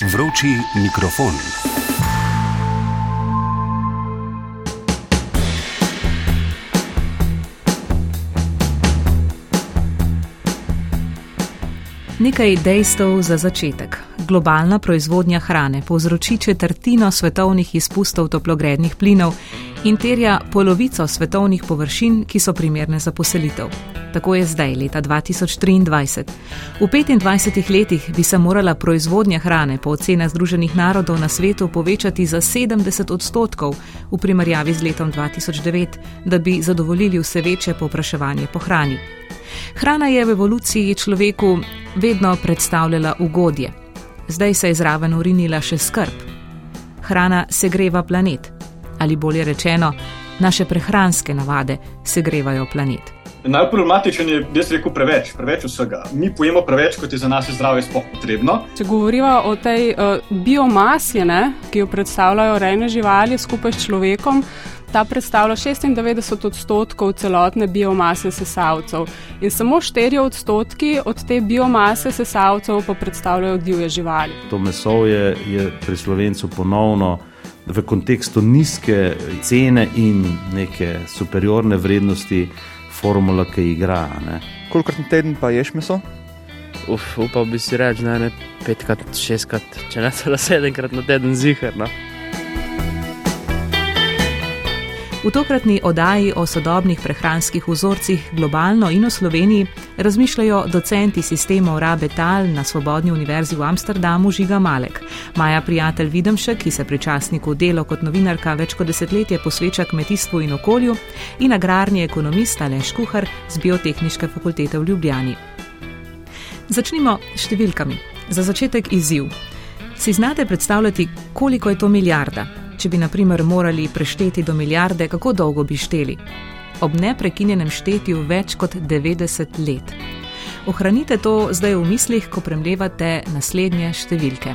Vroči mikrofon. Nekaj dejstev za začetek. Globalna proizvodnja hrane povzroči četrtino svetovnih izpustov toplogrednih plinov in terja polovico svetovnih površin, ki so primerne za poselitev. Tako je zdaj, leta 2023. V 25 letih bi se morala proizvodnja hrane po ocenah Združenih narodov na svetu povečati za 70 odstotkov v primerjavi z letom 2009, da bi zadovoljili vse večje popraševanje po hrani. Hrana je v evoluciji človeku vedno predstavljala ugodje. Zdaj se je zraven urinila še skrb. Hrana segreva planet, ali bolje rečeno, naše prehranske navade segrevajo planet. Najproblematičen je, da je rekel preveč, preveč vsega. Mi pojemo preveč, kot je za naše zdravje sploh potrebno. Če govorimo o tej uh, biomasi, ne, ki jo predstavljajo rejne živali skupaj s človekom, ta predstavlja 96 odstotkov celotne biomase sesalcev in samo 4 odstotki od te biomase sesalcev pa predstavljajo divje živali. To meso je, je pri slovencu ponovno. V kontekstu nizke cene in neke superiorne vrednosti, formula, ki igra. Kolikor na teden pa ješ meso? Uf, upal bi si reči, da ne petkrat, šestkrat, če ne celo sedemkrat na teden zihar. No? V tokratni oddaji o sodobnih prehranskih vzorcih globalno in v Sloveniji razmišljajo docenti sistemov rabe tal na Svobodni univerzi v Amsterdamu Žiga Malek, Maja prijatelj Videmšek, ki se pri časniku delo kot novinarka več kot desetletje posveča kmetijstvu in okolju, in agrarni ekonomist Aleš Kuhar z Biotehničke fakultete v Ljubljani. Začnimo s številkami. Za začetek izziv. Si znate predstavljati, koliko je to milijarda? Če bi, na primer, morali prešteti do milijarde, kako dolgo bi šteli? Ob neprekinjenem štetju več kot 90 let. Ohranite to zdaj v mislih, ko premljevate naslednje številke.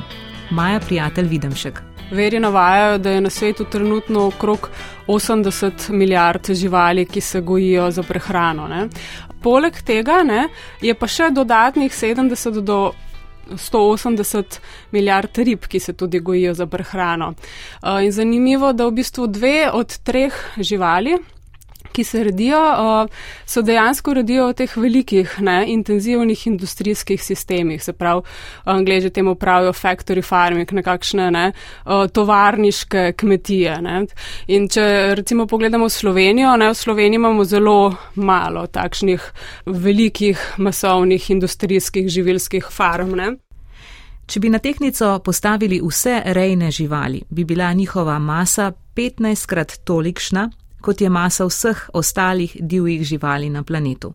Maja, prijatelj Videmšek. Veri navajajo, da je na svetu trenutno okrog 80 milijard živali, ki se gojijo za prehrano. Ne. Poleg tega ne, je pa še dodatnih 70 do 180 milijard rib, ki se tudi gojijo za prehrano. Uh, in zanimivo, da v bistvu dve od treh živali, ki se redijo, uh, so dejansko redijo v teh velikih, ne, intenzivnih industrijskih sistemih, se pravi, angliži temu pravijo factory farming, nekakšne ne, tovarniške kmetije. Ne. In če recimo pogledamo Slovenijo, ne, v Sloveniji imamo zelo malo takšnih velikih masovnih industrijskih živilskih farm. Ne. Če bi na tehnico postavili vse rejne živali, bi bila njihova masa 15 krat tolikšna, kot je masa vseh ostalih divjih živali na planetu.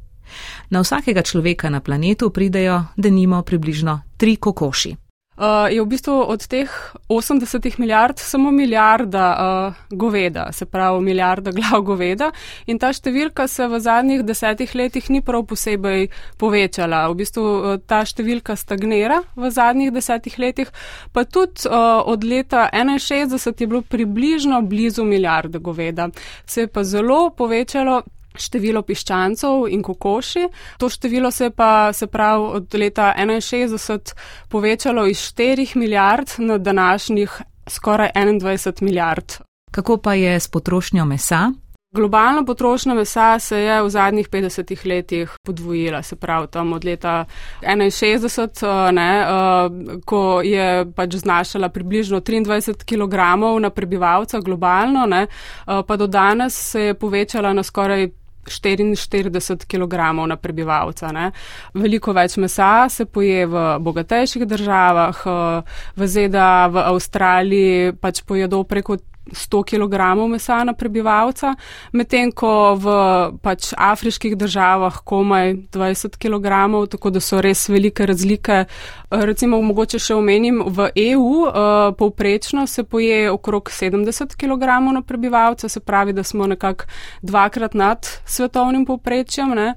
Na vsakega človeka na planetu pridejo, da nimo približno tri kokoši. Uh, je v bistvu od teh 80 milijard samo milijarda uh, goveda, se pravi milijarda glav goveda in ta številka se v zadnjih desetih letih ni prav posebej povečala. V bistvu uh, ta številka stagnira v zadnjih desetih letih, pa tudi uh, od leta 61 je bilo približno blizu milijarde goveda. Se je pa zelo povečalo število piščancov in kokoši. To število se pa se prav od leta 61 povečalo iz 4 milijard na današnjih skoraj 21 milijard. Kako pa je s potrošnjo mesa? Globalna potrošnja mesa se je v zadnjih 50 letih podvojila, se pravi tam od leta 61, ne, eh, ko je pač znašala približno 23 kg na prebivalca globalno, ne, eh, pa do danes se je povečala na skoraj 44 kg na prebivalca. Ne. Veliko več mesa se poje v bogatejših državah, eh, v ZDA, v Avstraliji pač pojedo preko 100 kg mesa na prebivalca, medtem ko v pač afriških državah komaj 20 kg, tako da so res velike razlike. Recimo, mogoče še omenim, v EU uh, eh, povprečno se poje okrog 70 kg na prebivalca, se pravi, da smo nekako dvakrat nad svetovnim povprečjem. Ne?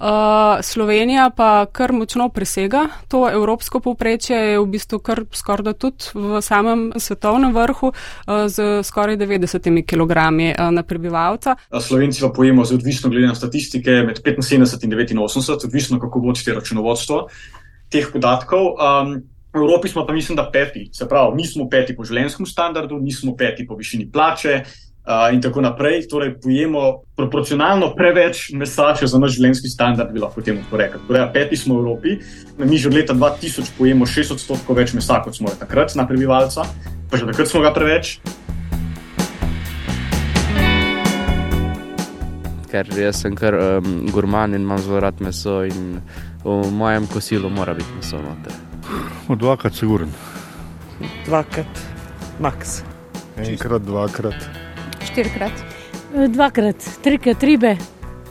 Uh, Slovenija pa kar močno presega to evropsko povprečje, je v bistvu kar skoraj da tudi v samem svetovnem vrhu uh, z skoraj 90 kg uh, na prebivalca. Slovenci pa pojemo odvisno glede na statistike med 75 in 89, odvisno kako vodite računovodstvo teh podatkov. Um, V Evropi smo pa, mislim, da peti. Se pravi, mi smo peti po življenjskem standardu, mi smo peti po višini plače uh, in tako naprej. Torej, pojemo proporcionalno preveč mesa, če za naš življenjski standard bi lahko temu rekel. Torej, peti smo v Evropi, mi že od leta 2000 pojemo 6 odstotkov več mesa, kot smo takrat na prebivalca, pa že takrat smo ga preveč. Ker jaz sem kar um, gurman in imam zelo rad meso, in v mojem kosilu mora biti meso noter. Dvakrat, siguren. Dvakrat, max. Enkrat, dvakrat. Štirikrat. Dvakrat, trikrat ribe,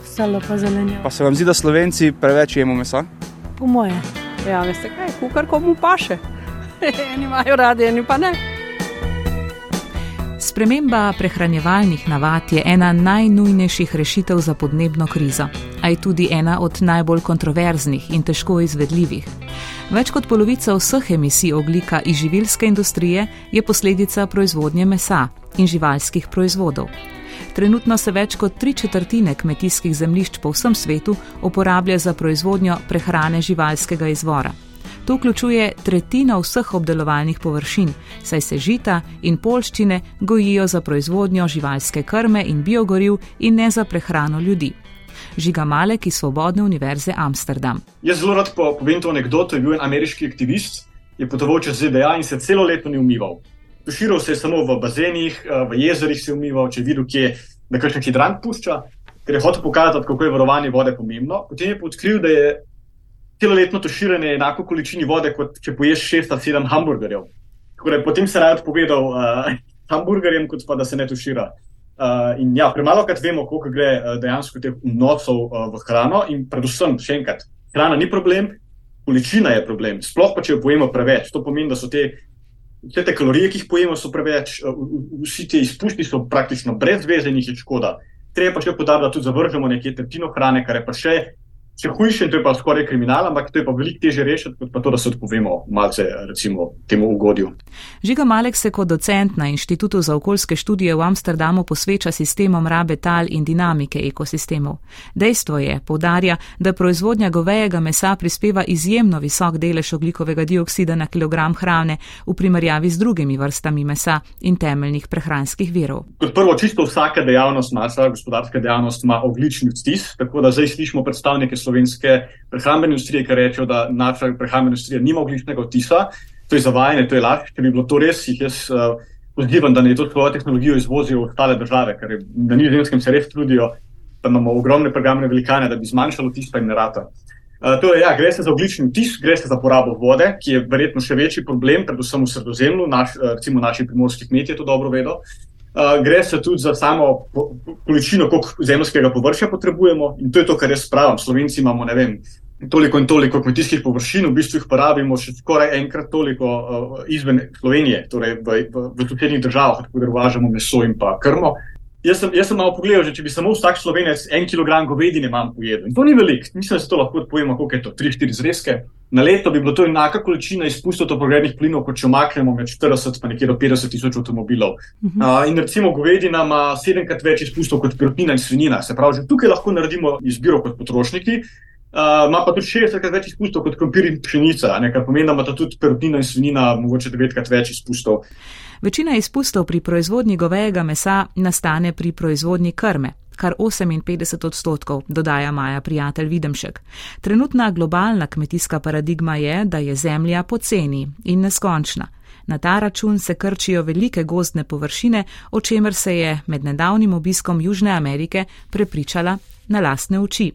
salo pa zelenje. Pa se vam zdi, da Slovenci preveč jemo mesa? Po moje. Ja, veste kaj, kukar komu paše. eni imajo radi, eni pa ne. Sprememba prehranjevalnih navad je ena najnujnejših rešitev za podnebno krizo, a je tudi ena od najbolj kontroverznih in težko izvedljivih. Več kot polovica vseh emisij oglika iz živilske industrije je posledica proizvodnje mesa in živalskih proizvodov. Trenutno se več kot tri četrtine kmetijskih zemljišč po vsem svetu uporablja za proizvodnjo prehrane živalskega izvora. To vključuje tretjino vseh obdelovalnih površin, saj se žita in polščine gojijo za proizvodnjo živalske krme in biogoriv in ne za prehrano ljudi. Žiga Malek iz Svobodne univerze Amsterdam. Jaz zelo rad povem to anekdoto. Je bil en ameriški aktivist, je potoval čez ZDA in se celo leto ni umival. Tuširal se je samo v bazenih, v jezerih se je umival, če je videl, kje je kakšen hidrant pušča, ker je hotel pokazati, kako je varovanje vode pomembno. Potem je odkril, da je celoletno tuširanje enako količini vode, kot če poješ šest ali sedem hamburgerjev. Torej, potem se rad povedal uh, hamburgerjem, kot pa da se ne tušira. Uh, in ja, premalo krat vemo, koliko gre uh, dejansko teh vnosov uh, v hrano, in predvsem, še enkrat, hrana ni problem, količina je problem. Sploh pa, če jo pojemo preveč. To pomeni, da so te, vse te kalorije, ki jih pojemo, so preveč, uh, vsi ti izpusti so praktično brez veze in jih je škoda. Treba pa še podariti, da tudi zavržemo nekaj tretjino hrane, kar je pa še še hujše to je pa skoraj kriminal, ampak to je pa veliko teže rešiti, kot pa to, da se odpovemo malce recimo, temu ugodju. Žiga Malek se kot docent na Inštitutu za okoljske študije v Amsterdamu posveča sistemom rabe tal in dinamike ekosistemov. Dejstvo je, povdarja, da proizvodnja govejega mesa prispeva izjemno visok delež oglikovega dioksida na kilogram hrane v primerjavi z drugimi vrstami mesa in temeljnih prehranskih virov. Kot prvo, čisto vsaka dejavnost, naša gospodarska dejavnost ima oglični odtis, tako da zdaj slišimo predstavnike slovenske prehrambene industrije, ki rečejo, da naša prehrambena industrija nima ogličnega odtisa. To je zavajanje, to je laž. Če bi bilo to res, jih jaz uh, pozivam, da ne to svojo tehnologijo izvozijo v ostale države, ker na nizozemskem se res trudijo, da imamo ogromne prehrambene velikane, da bi zmanjšalo jim ne rata. Uh, torej, ja, gre se za oglični odtis, gre se za porabo vode, ki je verjetno še večji problem, predvsem v sredozemlju, naš, uh, recimo naši primorski kmetje to dobro vedo. Uh, gre se tudi za samo količino, koliko zemljskega površja potrebujemo, in to je to, kar jaz pravim. Slovenci imamo ne vem, toliko in toliko kmetijskih površin, v bistvu jih porabimo še skoraj enkrat toliko uh, izven Slovenije, torej v, v, v sosednjih državah, tako da uvažamo meso in pa krmo. Jaz sem, jaz sem malo pogledal, že, če bi samo vsak slovenec en kilogram govedine manj pojedel. In to ni veliko, mislim, da se to lahko odpojemo, koliko je to, 3-4 zrezke. Na leto bi bilo to enaka količina izpustov toplogrednih plinov, kot če omaknemo med 40 in 50 tisoč avtomobilov. Uh -huh. uh, in recimo govedina ima sedemkrat več izpustov kot perutnina in svinina. Se pravi, že tukaj lahko naredimo izbiro kot potrošniki. Uh, ima pa tudi 60krat več izpustov kot krompir in pšenica, kar pomeni, da ima tudi perutnina in svinina mogoče 9krat več izpustov. Večina izpustov pri proizvodnji govejega mesa nastane pri proizvodnji krme, kar 58 odstotkov, dodaja Maja prijatelj Videmšek. Trenutna globalna kmetijska paradigma je, da je zemlja poceni in neskončna. Na ta račun se krčijo velike gozdne površine, o čemer se je med nedavnim obiskom Južne Amerike prepričala na lastne oči.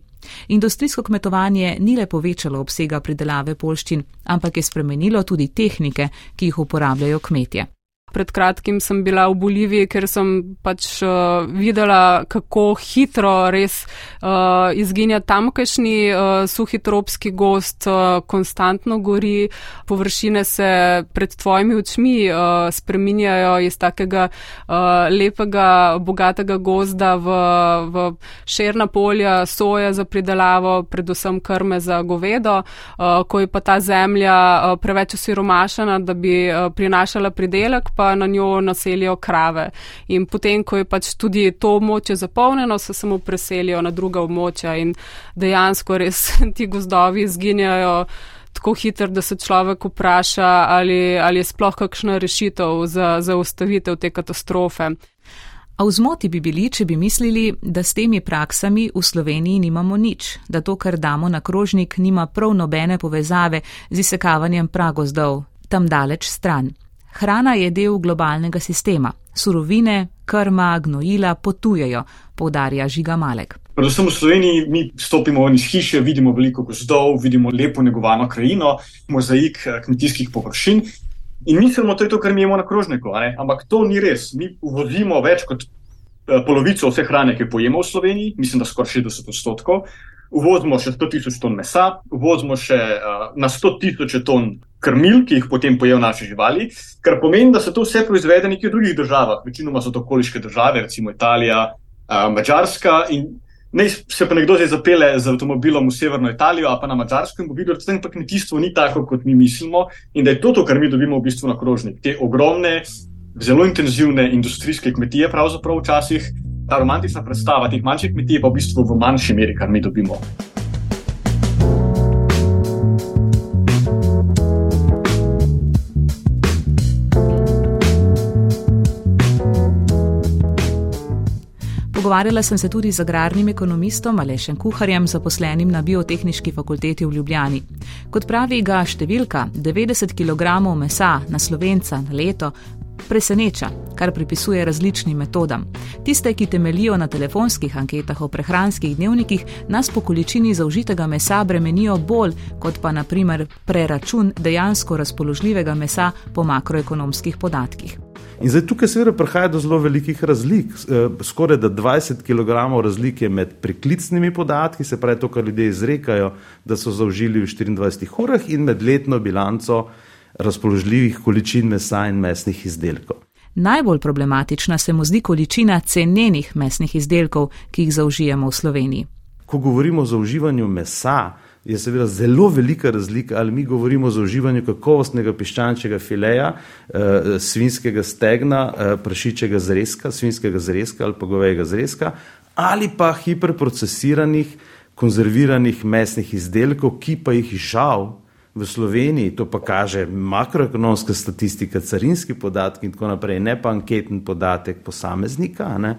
Industrijsko kmetovanje ni le povečalo obsega pridelave polščin, ampak je spremenilo tudi tehnike, ki jih uporabljajo kmetje pred kratkim sem bila v Boliviji, ker sem pač uh, videla, kako hitro res uh, izginja tamkajšnji uh, suhi tropski gost, uh, konstantno gori, površine se pred tvojimi očmi uh, spreminjajo iz takega uh, lepega, bogatega gozda v, v šerna polja, soja za pridelavo, predvsem krme za govedo, uh, ko je pa ta zemlja uh, preveč osiromašena, da bi uh, prinašala pridelek, pa pa na njo naselijo krave. In potem, ko je pač tudi to območje zapolnjeno, se samo preselijo na druga območja in dejansko res ti gozdovi izginjajo tako hiter, da se človek vpraša, ali, ali je sploh kakšna rešitev za, za ustavitev te katastrofe. A v zmoti bi bili, če bi mislili, da s temi praksami v Sloveniji nimamo nič, da to, kar damo na krožnik, nima prav nobene povezave z izsekavanjem pragozdov, tam daleč stran. Hrana je del globalnega sistema. Surovine, krma, gnojila potujejo, poudarja Žiga Malek. Predvsem v Sloveniji mi stopimo iz hiše, vidimo veliko gozdov, vidimo lepo negovano krajino, mozaik eh, kmetijskih površin in mislimo, da je to, kar mi imamo na krožniku. Ampak to ni res. Mi uvozimo več kot eh, polovico vse hrane, ki jo pojemo v Sloveniji, mislim, da skoraj 60 odstotkov. Uvozimo še 100 tisoč ton mesa, uvozimo še uh, na 100 tisoč ton krmil, ki jih potem pojejo naše živali, kar pomeni, da se to vse proizvede v nekih drugih državah, večinoma so to okoliške države, recimo Italija, uh, Mačarska. Ne se pa nekdo zdaj zapele z avtomobilom v severno Italijo, pa na Mačarsko in bo videl, da tam pa kmetijstvo ni tako, kot mi mislimo, in da je to, to kar mi dobimo v bistvu na krožnik. Te ogromne, zelo intenzivne industrijske kmetije, pravzaprav včasih ta romantična predstava teh manjših kmetij pa v bistvu v manjši meri, kar mi dobimo. Pogovarjala sem se tudi z agrarnim ekonomistom Alešem Kuharjem, zaposlenim na Biotehnički fakulteti v Ljubljani. Kot pravi ga številka 90 kg mesa na slovenca na leto, preseneča, kar pripisuje različnim metodam. Tiste, ki temelijo na telefonskih anketah o prehranskih dnevnikih, nas po količini zaužitega mesa bremenijo bolj, kot pa naprimer preračun dejansko razpoložljivega mesa po makroekonomskih podatkih. In zdaj tukaj seveda prihaja do zelo velikih razlik. Eh, skoraj da 20 kg razlike med priklicnimi podatki, se pravi to, kar ljudje izrekajo, da so zaužili v 24 urah, in med letno bilanco razpoložljivih količin mesa in mesnih izdelkov. Najbolj problematična se mu zdi količina cenjenih mesnih izdelkov, ki jih zaužijemo v Sloveniji. Ko govorimo o zaužívanju mesa, je seveda zelo velika razlika, ali mi govorimo o zaužívanju kakovostnega piščančjega fileja, eh, svinskega stegna, eh, prašičjega zrezka, svinskega zrezka ali pa govejega zrezka, ali pa hiperprocesiranih, konzerviranih mesnih izdelkov, ki pa jih žal v Sloveniji, to pa kaže makroekonomska statistika, carinski podatki in tako naprej, ne pa anketni podatek posameznika, ne,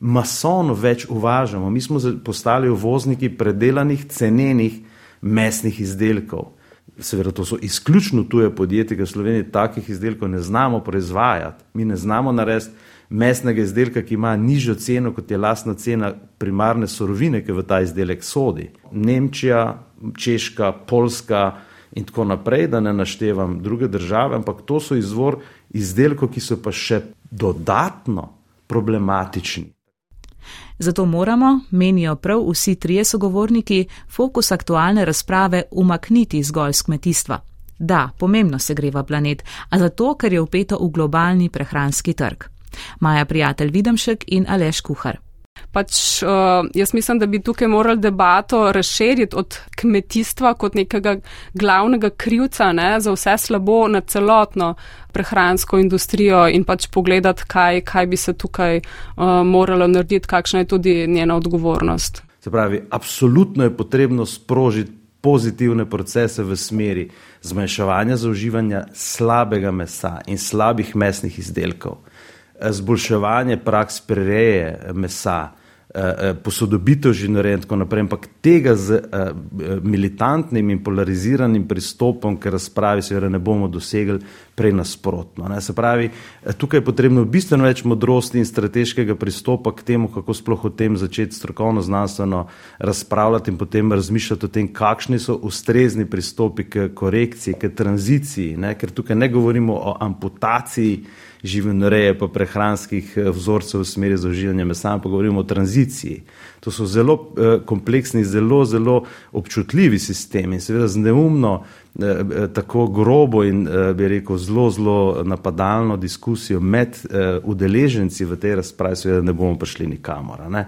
masovno več uvažamo. Mi smo postali uvozniki predelanih, cenenih mesnih izdelkov. Seveda, to so izključno tuje podjetja, v Sloveniji takih izdelkov ne znamo proizvajati. Mi ne znamo narediti mesnega izdelka, ki ima nižjo ceno, kot je lastna cena primarne sorovine, ki v ta izdelek sodi. Nemčija, Češka, Poljska, in tako naprej, da ne naštevam druge države, ampak to so izvor izdelkov, ki so pa še dodatno problematični. Zato moramo, menijo prav vsi trije sogovorniki, fokus aktualne razprave umakniti zgolj z kmetijstva. Da, pomembno se greva planet, a zato, ker je upeto v globalni prehranski trg. Maja prijatelj Videmšek in Aleš Kuhar. Pač, uh, jaz mislim, da bi tukaj morali debato razširiti od kmetijstva kot nekega glavnega krivca ne, za vse slabo na celotno prehransko industrijo in pač pogledati, kaj, kaj bi se tukaj uh, moralo narediti, kakšna je tudi njena odgovornost. Se pravi, absolutno je potrebno sprožiti pozitivne procese v smeri zmanjševanja zaužívanja slabega mesa in slabih mesnih izdelkov. Zboljševanje praks prereje mesa, uh, posodobitev življenja in tako naprej, ampak tega z militantnim in polariziranim pristopom, ker razpravi seveda ne bomo dosegli prej nasprotno. Ne. Se pravi, tukaj je potrebno bistveno več modrosti in strateškega pristopa k temu, kako sploh o tem začeti strokovno, znanstveno razpravljati in potem razmišljati o tem, kakšni so ustrezni pristopi k korekciji, k tranziciji, ne. ker tukaj ne govorimo o amputaciji živinoreje, pa prehranskih eh, vzorcev v smeri zauživanja mesa, ampak govorimo o tranziciji. To so zelo eh, kompleksni, zelo, zelo občutljivi sistemi in seveda z neumno, eh, tako grobo in bi rekel zelo, zelo napadalno diskusijo med udeleženci v tej razpravi, seveda ne bomo prišli nikamor. Ne?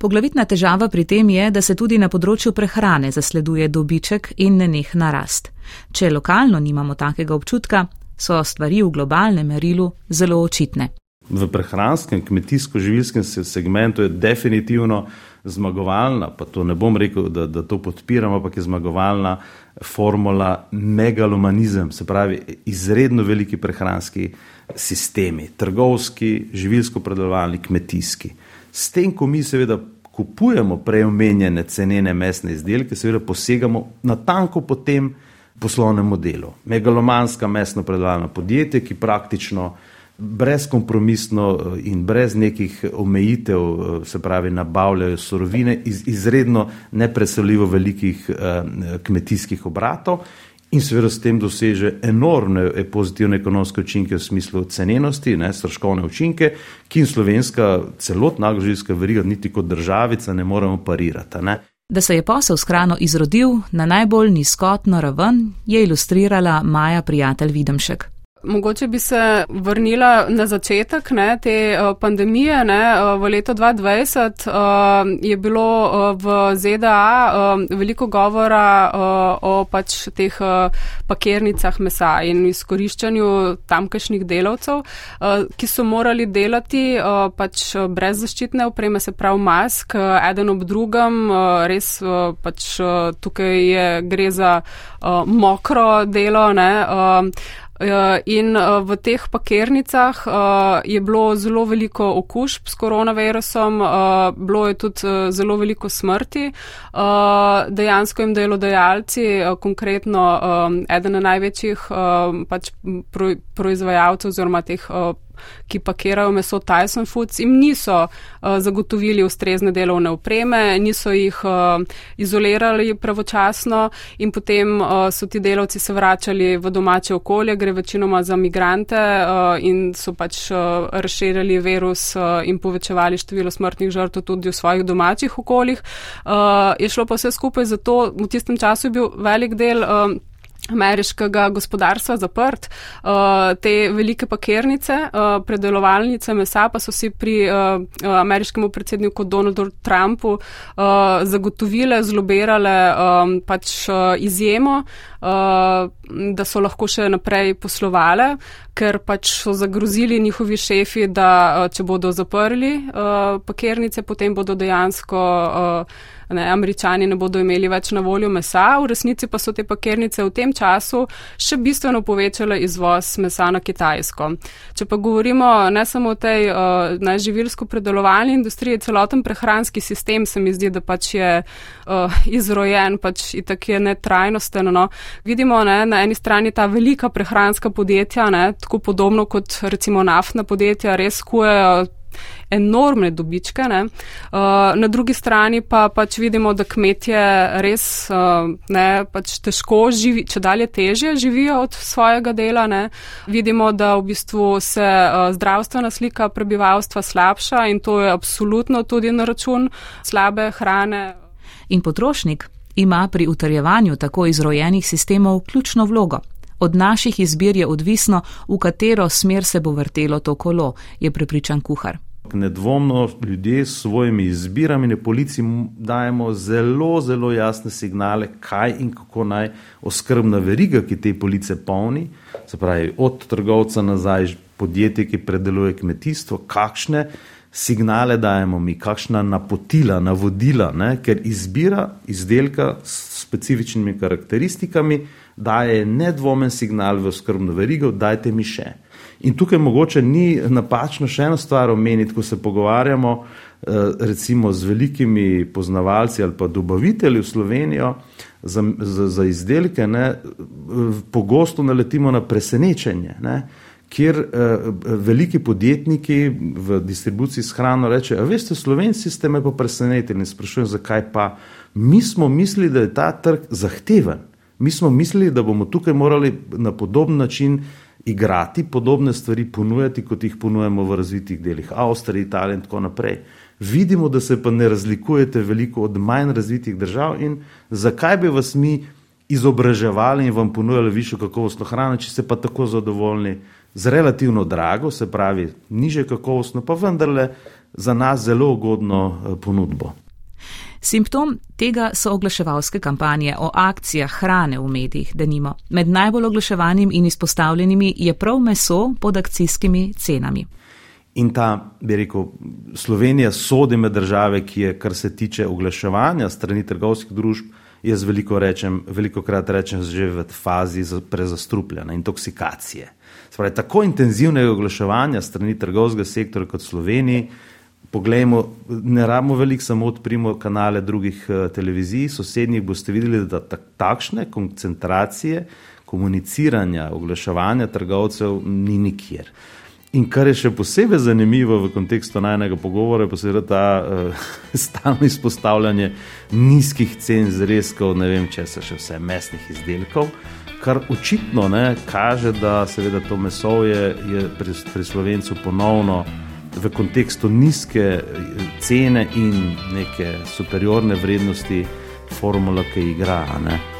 Poglavitna težava pri tem je, da se tudi na področju prehrane zasleduje dobiček in neneh narast. Če lokalno nimamo takega občutka, so stvari v globalnem merilu zelo očitne. v prehranskem, kmetijsko-živilskem segmentu je definitivno zmagovalna, pa to ne bom rekel, da, da to podpiram, ampak je zmagovalna formula megalomanizem, se pravi izredno veliki prehranski sistemi, trgovski, živilsko-predelovalni, kmetijski. S tem, ko mi seveda kupujemo preomenjene cenene mesne izdelke, seveda posegamo na tanko po tem poslovnem modelu. Megalomanska mesno-predelovalna podjetja, ki praktično brezkompromisno eh, in brez nekih omejitev, eh, se pravi, nabavljajo surovine iz izredno nepreseljivo velikih eh, kmetijskih obratov in seveda s tem doseže enormne pozitivne ekonomske učinke v smislu cenenosti, ne, stroškovne učinke, ki jim slovenska celotna agroživska veriga niti kot državica ne moremo parirati. Ne. Da se je posel s hrano izrodil na najbolj nizkotno raven, je ilustrirala Maja prijatelj Videmšek. Mogoče bi se vrnila na začetek ne, te uh, pandemije. Ne, uh, v letu 2020 uh, je bilo uh, v ZDA uh, veliko govora uh, o pač teh uh, pakirnicah mesa in izkoriščanju tamkajšnjih delavcev, uh, ki so morali delati uh, pač brez zaščitne opreme, se pravi mask, uh, eden ob drugem. Uh, res uh, pač uh, tukaj je, gre za uh, mokro delo. Ne, uh, Eh, in eh, v teh pakirnicah eh, je bilo zelo veliko okužb s koronavirusom, bilo je tudi zelo veliko smrti. Dejansko jim delodajalci, konkretno eden največjih pač proizvajalcev oziroma teh ki pakirajo meso Tyson Foods, jim niso uh, zagotovili ustrezne delovne opreme, niso jih uh, izolirali pravočasno in potem uh, so ti delavci se vračali v domače okolje, gre večinoma za migrante uh, in so pač uh, razširjali virus uh, in povečevali število smrtnih žrtev tudi v svojih domačih okoljih. Uh, je šlo pa vse skupaj zato, v tistem času je bil velik del. Uh, ameriškega gospodarstva zaprt. Uh, te velike pakirnice, uh, predelovalnice mesa pa so si pri uh, ameriškemu predsedniku Donaldu Trumpu uh, zagotovile, zlobirale um, pač uh, izjemo, uh, da so lahko še naprej poslovale, ker pač so zagrozili njihovi šefi, da uh, če bodo zaprli uh, pakirnice, potem bodo dejansko ne, američani ne bodo imeli več na voljo mesa, v resnici pa so te pakirnice v tem času še bistveno povečale izvoz mesa na Kitajsko. Če pa govorimo ne samo o tej uh, najživilsko predelovalni industriji, celoten prehranski sistem se mi zdi, da pač je uh, izrojen, pač itak je netrajnosten. No. Vidimo ne, na eni strani ta velika prehranska podjetja, ne, tako podobno kot recimo naftna podjetja, res kujejo enormne dobičke. Ne. Uh, na drugi strani pa pač vidimo, da kmetje res uh, ne, pač težko živijo, če dalje težje živijo od svojega dela. Ne. Vidimo, da v bistvu se uh, zdravstvena slika prebivalstva slabša in to je absolutno tudi na račun slabe hrane. In potrošnik ima pri utrjevanju tako izrojenih sistemov ključno vlogo. Od naših izbir je odvisno, v katero smer se bo vrtelo to kolo, je prepričan kuhar. Nedvomno ljudje s svojimi izbirami na policiji dajemo zelo, zelo jasne signale, kaj in kako naj oskrbna veriga, ki te police polni, se pravi od trgovca nazaj, podjetje, ki predeluje kmetijstvo, kakšne signale dajemo mi, kakšna napotila, navodila, ne? ker izbira izdelka s specifičnimi karakteristikami daje nedvomen signal v skrbno verigo, dajte mi še. In tukaj mogoče ni napačno še eno stvar omeniti, ko se pogovarjamo eh, recimo z velikimi poznavalci ali pa dobavitelji v Slovenijo za, za, za izdelke, ne, pogosto naletimo na presenečenje, ne, kjer eh, veliki podjetniki v distribuciji s hrano rečejo, veste, slovenci ste me pa presenetili in sprašujem, zakaj pa. Mi smo mislili, da je ta trg zahteven. Mi smo mislili, da bomo tukaj morali na podoben način igrati, podobne stvari ponujati, kot jih ponujemo v razvitih delih Avstrije, Italije in tako naprej. Vidimo, da se pa ne razlikujete veliko od manj razvitih držav in zakaj bi vas mi izobraževali in vam ponujali višjo kakovostno hrano, če ste pa tako zadovoljni z relativno drago, se pravi niže kakovostno, pa vendarle za nas zelo ugodno eh, ponudbo. Simptom tega so oglaševalske kampanje o akcijah hrane v medijih, da nimo. Med najbolj oglaševanim in izpostavljenimi je prav meso pod akcijskimi cenami. In ta, bi rekel, Slovenija sodi med države, ki je, kar se tiče oglaševanja strani trgovskih družb, jaz veliko, rečem, veliko krat rečem, že v fazi prezastrupljena, intoksikacije. Spravi, tako intenzivnega oglaševanja strani trgovskega sektora kot Sloveniji, poglejmo, ne rabimo veliko, samo odprimo kanale drugih uh, televizij, sosednjih boste videli, da tak, takšne koncentracije komuniciranja, oglaševanja trgovcev ni nikjer. In kar je še posebej zanimivo v kontekstu najnega pogovora, je posebej ta uh, stalno izpostavljanje nizkih cen zrezkov, ne vem, če se še vse mesnih izdelkov, kar očitno ne, kaže, da seveda to meso je, je pri, pri slovencu ponovno v kontekstu nizke eh, cene in neke superiorne vrednosti formula, ki igra. Ne.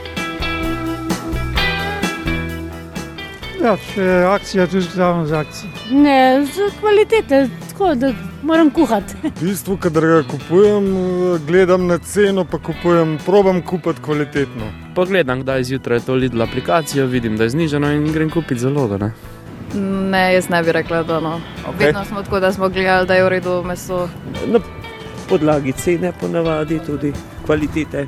Ja, je akcija, tudi glavno za akcijo. Ne, z kvalitete, tako da moram kuhati. V bistvu, kadar ga kupujem, gledam na ceno, pa kupujem, probam kupiti kvalitetno. Pogledam, kdaj zjutraj to lidla aplikacijo, vidim, da je zniženo in grem kupiti zelo. Ne? ne, jaz ne bi rekla, da no. Okay. Vedno smo tako, da smo gledali, da je v redu meso. Na podlagi cene, ponavadi tudi kvalitete.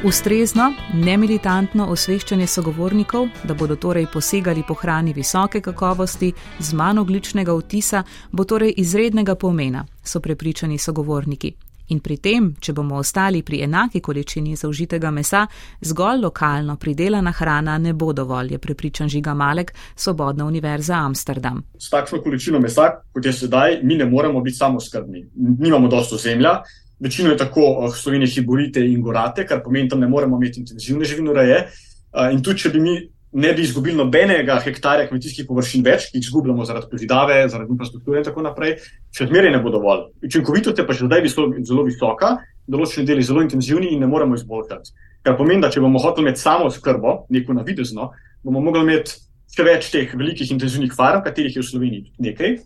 Ustrezno, nemilitantno osveščanje sogovornikov, da bodo torej posegali po hrani visoke kakovosti, z manj ogličnega vtisa, bo torej izrednega pomena, so prepričani sogovorniki. In pri tem, če bomo ostali pri enaki količini zaužitega mesa, zgolj lokalno pridelana hrana ne bo dovolj, je prepričan Žiga Malek, Svobodna univerza Amsterdam. S takšno količino mesa, kot je sedaj, mi ne moremo biti samo skrbni. Nimamo dosto zemlja, večino je tako uh, Slovenije hiborite in gorate, kar pomeni, da ne moremo imeti intenzivne živinoreje. Uh, in tudi, če bi mi ne bi izgubili nobenega hektarja kmetijskih površin več, ki jih izgubljamo zaradi pozidave, zaradi infrastrukture in tako naprej, še zmeraj ne bo dovolj. Učinkovitost je pa še zdaj zelo visoka, določeni deli zelo intenzivni in ne moremo izboljšati. Kar pomeni, da če bomo hoteli imeti samo skrbo, neko navidezno, bomo mogli imeti še več teh velikih intenzivnih farm, katerih je v Sloveniji nekaj.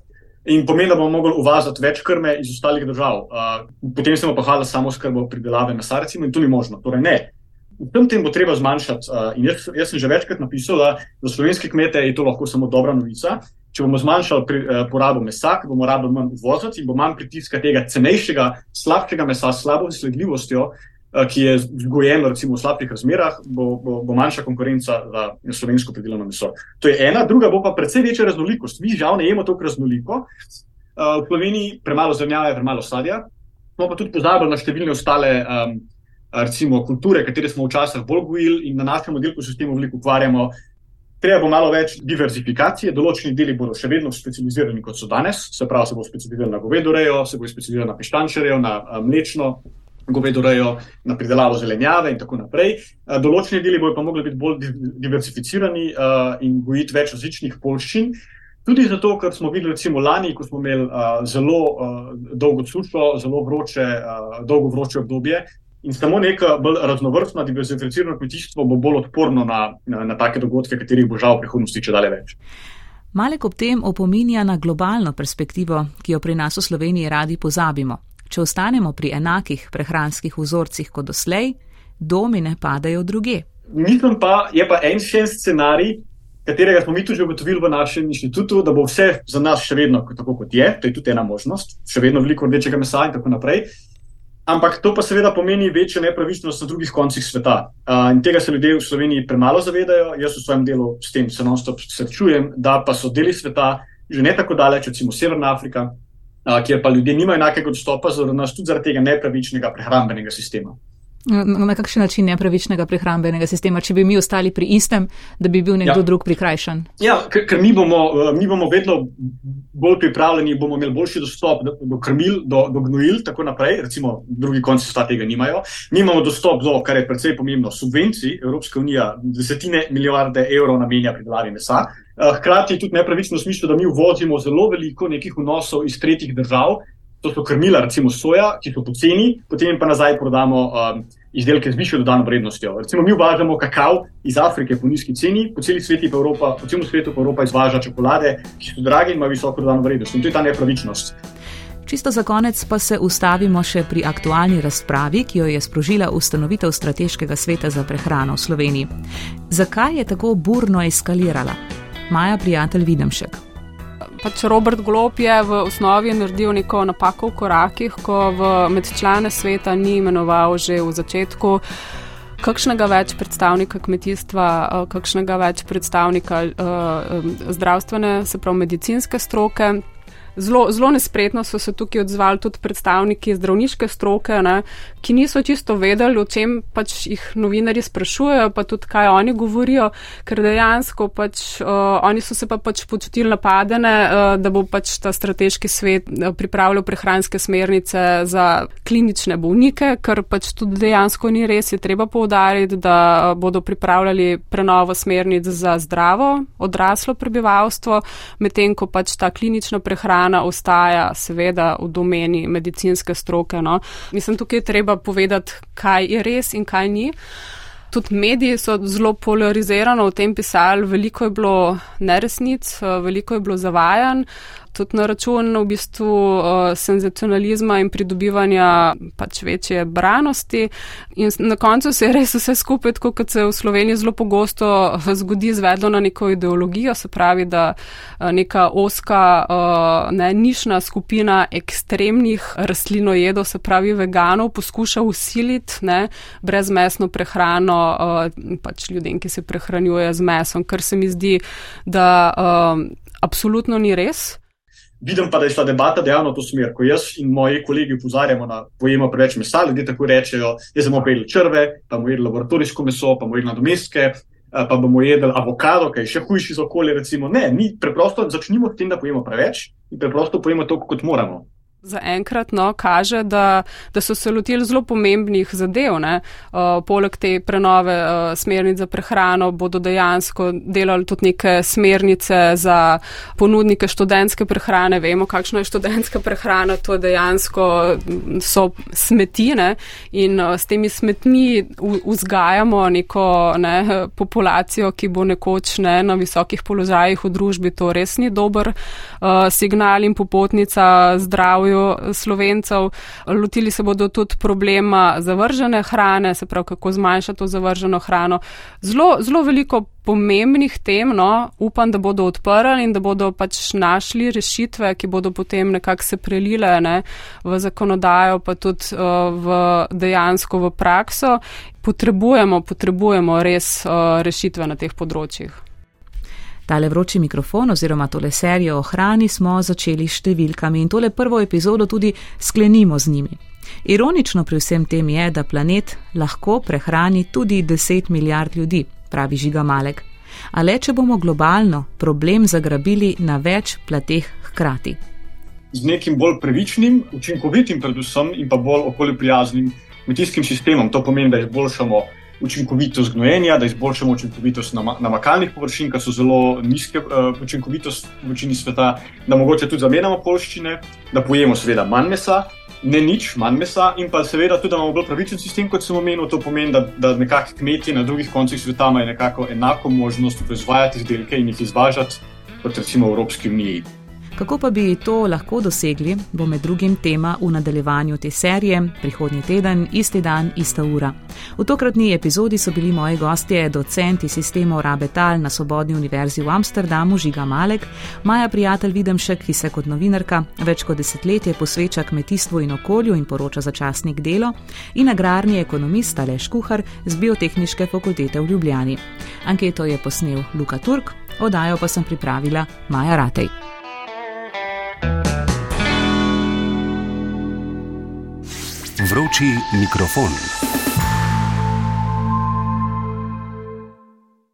In pomeni, da bomo mogli uvazati več krme iz ostalih držav. Uh, potem se bomo pa hvala samo skrbo pridelave mesa, recimo, in to ni možno. Torej, ne. Vsem tem bo treba zmanjšati. Uh, jaz, jaz sem že večkrat napisal, da za slovenske kmete je to lahko samo dobra novica. Če bomo zmanjšali pri, uh, porabo mesa, bomo rabili manj uvoziti in bo manj pritiska tega cenejšega, slabšega mesa s slabo sledljivostjo, uh, ki je vzgojeno recimo v slabih razmerah, bo, bo, bo manjša konkurenca za slovensko pridelano meso. To je ena, druga bo pa precej večja raznolikost. Mi žal ne jemo toliko raznoliko. Uh, v Sloveniji premalo zemljave, premalo sadja. Smo pa tudi pozabili na številne ostale. Um, recimo, kulture, katere smo včasih bolj gojili in na našem oddelku se s tem veliko ukvarjamo. Treba bo malo več diverzifikacije, določeni deli bodo še vedno specializirani, kot so danes, se pravi, se bo specializiral na govedorejo, se bo specializiral na pištančerejo, na mlečno govedorejo, na pridelavo zelenjave in tako naprej. Določeni deli bodo pa mogli biti bolj diversificirani in gojiti več različnih polščin. Tudi zato, ker smo videli, recimo lani, ko smo imeli uh, zelo dolgo sušo, zelo vroče, dolgo vroče obdobje, In samo neko bolj raznovrstno, diverzificirano kmetijstvo bo bolj odporno na, na, na take dogodke, katerih bo žal v prihodnosti če dalje več. Malek ob tem opominja na globalno perspektivo, ki jo pri nas v Sloveniji radi pozabimo. Če ostanemo pri enakih prehranskih vzorcih kot doslej, domine padajo druge. Mislim pa, je pa en še en scenarij, katerega smo mi tudi ugotovili v našem inštitutu, da bo vse za nas še vedno tako, kot je. To je tudi ena možnost, še vedno veliko rdečega mesa in tako naprej. Ampak to pa seveda pomeni večjo nepravičnost na drugih koncih sveta. Uh, in tega se ljudje v Sloveniji premalo zavedajo. Jaz v svojem delu s tem se non-stop srečujem, da pa so deli sveta že ne tako daleč, recimo Severna Afrika, kjer pa ljudje nimajo enakega dostopa zaradi nas, tudi zaradi tega nepravičnega prehrambenega sistema. Na kakšen način nepravičnega prehrambenega sistema, če bi mi ostali pri istem, da bi bil nekdo ja. drug prikrajšan? Ja, ker, ker mi, bomo, eh, mi bomo vedno bolj pripravljeni, bomo imeli boljši dostop do, do krmil, do, do gnojil, tako naprej. Recimo, drugi konci sveta tega nimajo. Mi imamo dostop do, kar je predvsej pomembno, subvencij. Evropska unija desetine milijarde evrov namenja pridelavi mesa. Eh, hkrati je tudi nepravično v smislu, da mi uvozimo zelo veliko nekih vnosov iz tretjih držav, to so krmila, recimo soja, ki so poceni, potem pa nazaj prodamo um, izdelke z višjo dodano vrednostjo. Recimo mi uvažamo kakav iz Afrike po nizki ceni, po celi svetu pa Evropa, po celem svetu pa Evropa izvaža čokolade, ki so drage in imajo visoko dodano vrednost. In to je ta nepravičnost. Čisto za konec pa se ustavimo še pri aktualni razpravi, ki jo je sprožila ustanovitev Strateškega sveta za prehrano v Sloveniji. Zakaj je tako burno eskalirala? Maja, prijatelj Videmšek. Pač Robert Glop je v osnovi naredil neko napako v korakih, ko v med člane sveta ni imenoval že v začetku kakšnega več predstavnika kmetijstva, eh, kakšnega več predstavnika uh, zdravstvene, se pravi medicinske stroke. Zelo, zelo nespretno so se tukaj odzvali tudi predstavniki zdravniške stroke, ne, ki niso čisto vedeli, o čem pač jih novinari sprašujejo, pa tudi kaj oni govorijo, ker dejansko pač uh, oni so se pa pač počutili napadene, uh, da bo pač ta strateški svet pripravljal prehranske smernice za klinične bolnike, ker pač tudi dejansko ni res, je treba povdariti, da bodo pripravljali prenovo smernic za zdravo odraslo prebivalstvo, medtem ko pač ta klinična prehrana hrana ostaja seveda v domeni medicinske stroke. No. Mislim, tukaj je treba povedati, kaj je res in kaj ni. Tudi mediji so zelo polarizirano o tem pisali, veliko je bilo neresnic, veliko je bilo zavajanj tudi na račun v bistvu uh, senzacionalizma in pridobivanja pač večje branosti. In na koncu se je res vse skupaj, tako kot se v Sloveniji zelo pogosto zgodi, zvedlo na neko ideologijo, se pravi, da uh, neka oska, ne, nišna skupina ekstremnih rastlinojedov, se pravi veganov, poskuša usiliti ne, brezmesno prehrano pač ljudem, ki se prehranjujejo z mesom, kar se mi zdi, da absolutno ni res. Vidim pa, da je šla debata dejansko v to smer, ko jaz in moji kolegi upozarjamo na pojemo preveč mesa, ljudje tako rečejo, jaz bomo jedli črve, pa bomo jedli laboratorijsko meso, pa bomo jedli nadomestke, pa bomo jedli avokado, kaj je še hujši za okolje. Recimo. Ne, mi preprosto začnimo s tem, da pojemo preveč in preprosto pojemo to, kot moramo zaenkrat no, kaže, da, da so se lotili zelo pomembnih zadev. Uh, poleg te prenove uh, smernic za prehrano bodo dejansko delali tudi neke smernice za ponudnike študentske prehrane. Vemo, kakšna je študentska prehrana, to dejansko so smetine in uh, s temi smetmi vzgajamo neko ne, populacijo, ki bo nekoč ne, na visokih položajih v družbi. To res ni dober uh, signal in popotnica zdravju zdravju slovencev. Lotili se bodo tudi problema zavržene hrane, se pravi, kako zmanjšati to zavrženo hrano. Zelo, zelo veliko pomembnih tem, no, upam, da bodo odprli in da bodo pač našli rešitve, ki bodo potem nekako se prelile ne, v zakonodajo, pa tudi uh, v dejansko v prakso. Potrebujemo, potrebujemo res uh, rešitve na teh področjih. Tale vroči mikrofon oziroma tole serijo o hrani smo začeli s številkami in tole prvo epizodo tudi sklenimo z njimi. Ironično pri vsem tem je, da planet lahko prehrani tudi 10 milijard ljudi, pravi Žiga Malek. A le, če bomo globalno problem zagrabili na več plateh hkrati. Z nekim bolj pravičnim, učinkovitim, predvsem in pa bolj okolju prijaznim kmetijskim sistemom, to pomeni, da izboljšamo učinkovitost gnojenja, da izboljšamo učinkovitost namakalnih površin, ki so zelo nizke uh, učinkovitost v večini sveta, da mogoče tudi zamenjamo polščine, da pojemo seveda manj mesa, ne nič manj mesa in pa seveda tudi, da imamo bolj pravičen sistem, kot sem omenil. To pomeni, da, da nekako kmetje na drugih koncih sveta imajo nekako enako možnost proizvajati izdelke in jih izvažati kot recimo v Evropski uniji. Kako pa bi to lahko dosegli, bo med drugim tema v nadaljevanju te serije, prihodnji teden, isti dan, ista ura. V tokratni epizodi so bili moji gostje docenti sistemov rabe tal na Svobodni univerzi v Amsterdamu Žiga Malek, Maja prijatelj Videmšek, ki se kot novinarka več kot desetletje posveča kmetijstvu in okolju in poroča za časnik delo, in agrarni ekonomist Aleš Kuhar z Biotehniške fakultete v Ljubljani. Anketo je posnel Luka Turk, oddajo pa sem pripravila Maja Ratej. Vroči mikrofon.